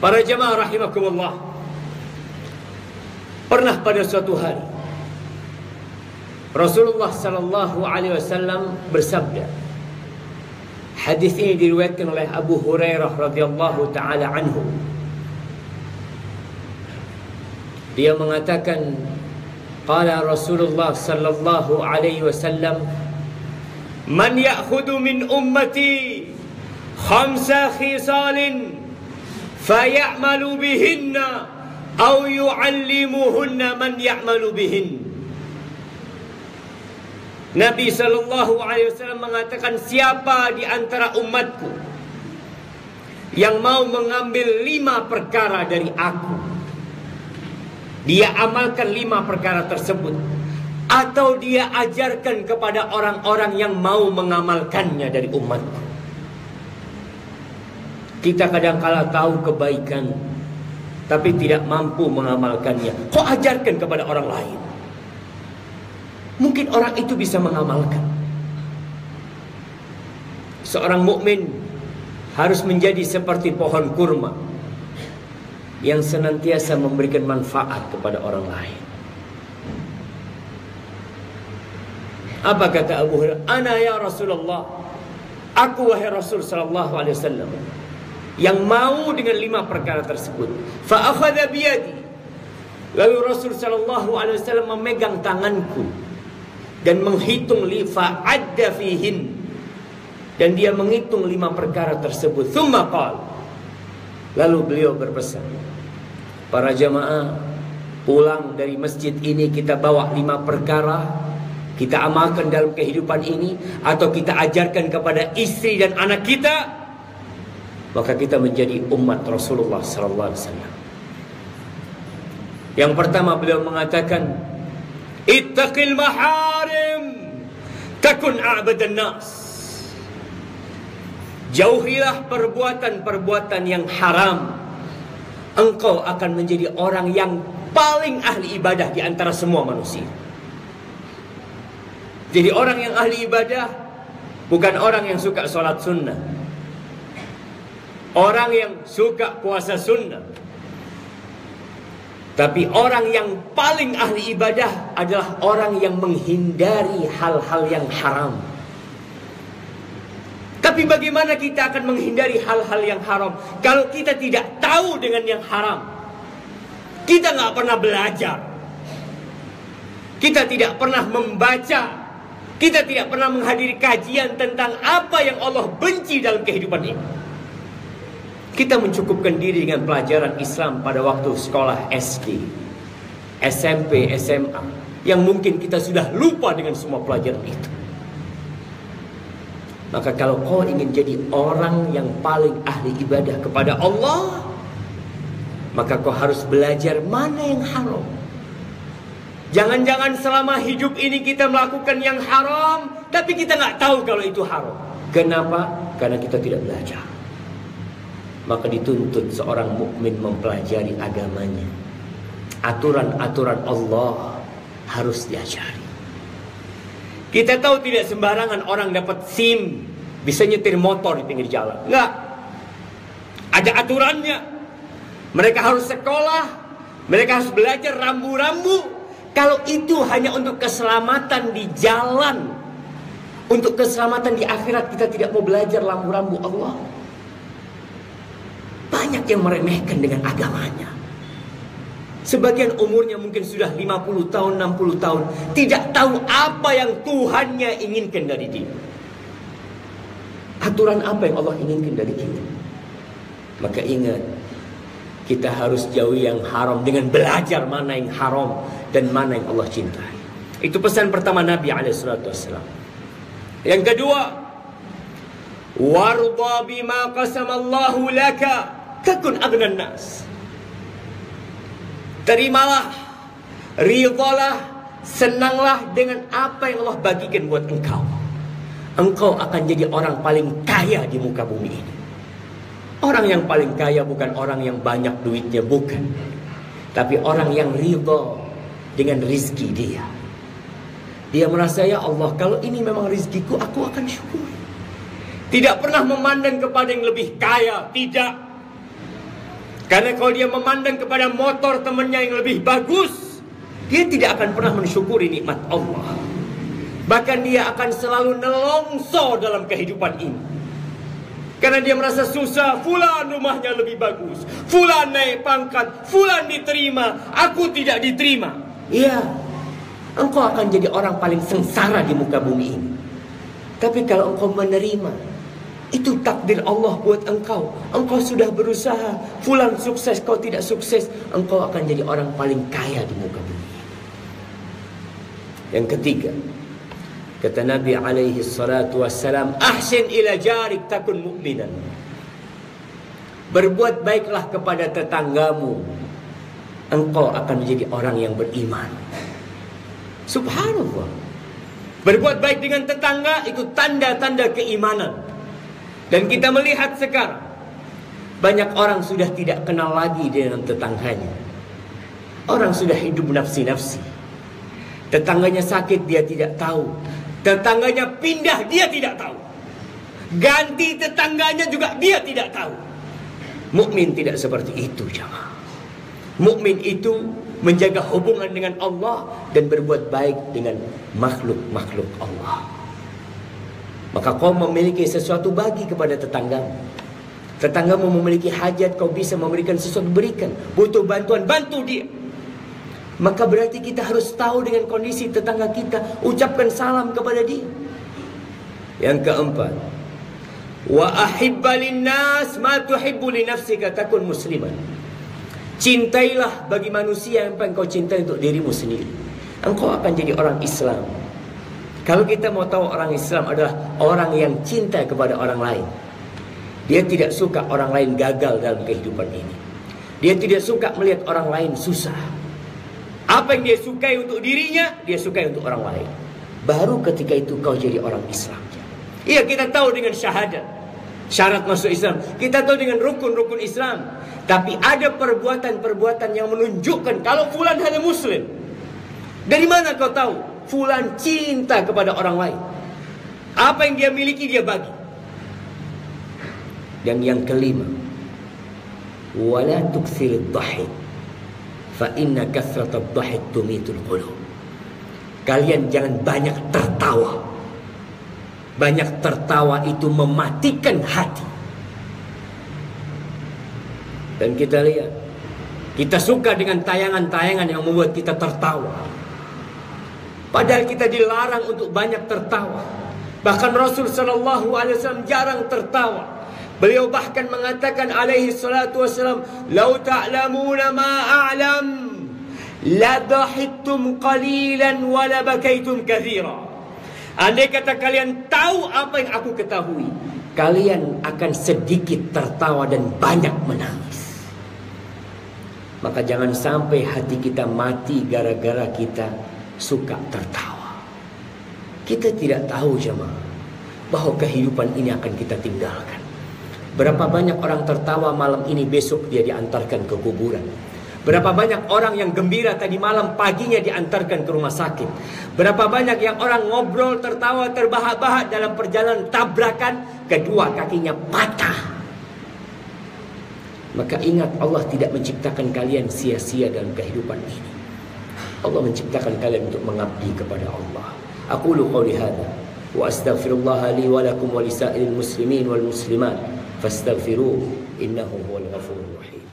Para jemaah rahimakumullah. Pernah pada suatu hari Rasulullah sallallahu alaihi wasallam bersabda. Hadis ini diriwayatkan oleh Abu Hurairah radhiyallahu taala anhu. Dia mengatakan qala Rasulullah sallallahu alaihi wasallam man ya'khudhu min ummati khamsa khisalin fayamalu bihinna aw yu'allimuhunna man ya'malu bihinna Nabi Shallallahu Alaihi Wasallam mengatakan siapa di antara umatku yang mau mengambil lima perkara dari aku, dia amalkan lima perkara tersebut, atau dia ajarkan kepada orang-orang yang mau mengamalkannya dari umatku. Kita kadang-kala tahu kebaikan, tapi tidak mampu mengamalkannya. Kok ajarkan kepada orang lain? Mungkin orang itu bisa mengamalkan. Seorang mukmin harus menjadi seperti pohon kurma yang senantiasa memberikan manfaat kepada orang lain. Apa kata Abu Hurairah? Ana ya Rasulullah. Aku wahai Rasul sallallahu alaihi wasallam yang mau dengan lima perkara tersebut. Fa akhadha biyadi. Lalu Rasul sallallahu alaihi wasallam memegang tanganku dan menghitung lifa ada fihin dan dia menghitung lima perkara tersebut thumma qal lalu beliau berpesan para jamaah pulang dari masjid ini kita bawa lima perkara kita amalkan dalam kehidupan ini atau kita ajarkan kepada istri dan anak kita maka kita menjadi umat Rasulullah sallallahu alaihi wasallam yang pertama beliau mengatakan Ittaqil maharim takun a'badan nas. Jauhilah perbuatan-perbuatan yang haram. Engkau akan menjadi orang yang paling ahli ibadah di antara semua manusia. Jadi orang yang ahli ibadah bukan orang yang suka sholat sunnah. Orang yang suka puasa sunnah. Tapi orang yang paling ahli ibadah adalah orang yang menghindari hal-hal yang haram. Tapi bagaimana kita akan menghindari hal-hal yang haram kalau kita tidak tahu dengan yang haram? Kita nggak pernah belajar. Kita tidak pernah membaca. Kita tidak pernah menghadiri kajian tentang apa yang Allah benci dalam kehidupan ini. Kita mencukupkan diri dengan pelajaran Islam pada waktu sekolah SD, SMP, SMA. Yang mungkin kita sudah lupa dengan semua pelajaran itu. Maka kalau kau ingin jadi orang yang paling ahli ibadah kepada Allah, maka kau harus belajar mana yang haram. Jangan-jangan selama hidup ini kita melakukan yang haram, tapi kita nggak tahu kalau itu haram. Kenapa? Karena kita tidak belajar. Maka dituntut seorang mukmin mempelajari agamanya. Aturan-aturan Allah harus diajari. Kita tahu tidak sembarangan orang dapat SIM bisa nyetir motor di pinggir jalan. Enggak. Ada aturannya. Mereka harus sekolah, mereka harus belajar rambu-rambu. Kalau itu hanya untuk keselamatan di jalan, untuk keselamatan di akhirat kita tidak mau belajar rambu-rambu Allah. Banyak yang meremehkan dengan agamanya. Sebagian umurnya mungkin sudah 50 tahun, 60 tahun. Tidak tahu apa yang Tuhannya inginkan dari dia. Aturan apa yang Allah inginkan dari kita. Maka ingat, kita harus jauhi yang haram dengan belajar mana yang haram dan mana yang Allah cintai. Itu pesan pertama Nabi Alaihissalam. Yang kedua, warda bima qasamallahu laka takun agnan nas. Terimalah, ridhalah, senanglah dengan apa yang Allah bagikan buat engkau. Engkau akan jadi orang paling kaya di muka bumi ini. Orang yang paling kaya bukan orang yang banyak duitnya, bukan. Tapi orang yang ridho dengan rizki dia. Dia merasa ya Allah kalau ini memang rizkiku aku akan syukur. Tidak pernah memandang kepada yang lebih kaya, tidak. Karena kalau dia memandang kepada motor temannya yang lebih bagus, dia tidak akan pernah mensyukuri nikmat Allah. Bahkan dia akan selalu nelongso dalam kehidupan ini. Karena dia merasa susah, fulan rumahnya lebih bagus, fulan naik pangkat, fulan diterima, aku tidak diterima. Iya, engkau akan jadi orang paling sengsara di muka bumi ini. Tapi kalau engkau menerima itu takdir Allah buat engkau. Engkau sudah berusaha. Fulan sukses, kau tidak sukses. Engkau akan jadi orang paling kaya di muka bumi. Yang ketiga. Kata Nabi alaihi salatu wassalam. Ahsin ila jarik takun mu'minan. Berbuat baiklah kepada tetanggamu. Engkau akan menjadi orang yang beriman. Subhanallah. Berbuat baik dengan tetangga itu tanda-tanda keimanan. Dan kita melihat sekarang banyak orang sudah tidak kenal lagi dengan tetangganya. Orang sudah hidup nafsi-nafsi. Tetangganya sakit dia tidak tahu. Tetangganya pindah dia tidak tahu. Ganti tetangganya juga dia tidak tahu. Mukmin tidak seperti itu, jemaah. Mukmin itu menjaga hubungan dengan Allah dan berbuat baik dengan makhluk-makhluk Allah. Maka kau memiliki sesuatu bagi kepada tetanggamu. Tetanggamu memiliki hajat, kau bisa memberikan sesuatu, berikan. Butuh bantuan, bantu dia. Maka berarti kita harus tahu dengan kondisi tetangga kita. Ucapkan salam kepada dia. Yang keempat. Wa ahibba linnas ma tuhibbu li nafsika takun musliman. Cintailah bagi manusia yang engkau cintai untuk dirimu sendiri. Engkau akan jadi orang Islam. Kalau kita mau tahu orang Islam adalah orang yang cinta kepada orang lain. Dia tidak suka orang lain gagal dalam kehidupan ini. Dia tidak suka melihat orang lain susah. Apa yang dia sukai untuk dirinya, dia sukai untuk orang lain. Baru ketika itu kau jadi orang Islam. Iya kita tahu dengan syahadat. Syarat masuk Islam. Kita tahu dengan rukun-rukun Islam. Tapi ada perbuatan-perbuatan yang menunjukkan kalau fulan hanya muslim. Dari mana kau tahu? Fulan cinta kepada orang lain. Apa yang dia miliki dia bagi. Dan yang kelima, wala tukthir dhahik fa inna kathrat dhahik tumitul qulub. Kalian jangan banyak tertawa. Banyak tertawa itu mematikan hati. Dan kita lihat, kita suka dengan tayangan-tayangan yang membuat kita tertawa. Padahal kita dilarang untuk banyak tertawa. Bahkan Rasul sallallahu alaihi wasallam jarang tertawa. Beliau bahkan mengatakan alaihi salatu wasallam, "Lau ta'lamuna ma a'lam, la dhahittum qalilan wa la bakaitum katsira." Andai kata kalian tahu apa yang aku ketahui, kalian akan sedikit tertawa dan banyak menangis. Maka jangan sampai hati kita mati gara-gara kita suka tertawa. Kita tidak tahu jemaah bahwa kehidupan ini akan kita tinggalkan. Berapa banyak orang tertawa malam ini besok dia diantarkan ke kuburan. Berapa banyak orang yang gembira tadi malam paginya diantarkan ke rumah sakit. Berapa banyak yang orang ngobrol tertawa terbahak-bahak dalam perjalanan tabrakan kedua kakinya patah. Maka ingat Allah tidak menciptakan kalian sia-sia dalam kehidupan ini. Allah menciptakan kalian untuk mengabdi kepada Allah. Aku lu qawli hadha wa astaghfirullah li wa lakum wa lisa'il muslimin wal muslimat fastaghfiruhu innahu huwal ghafurur rahim.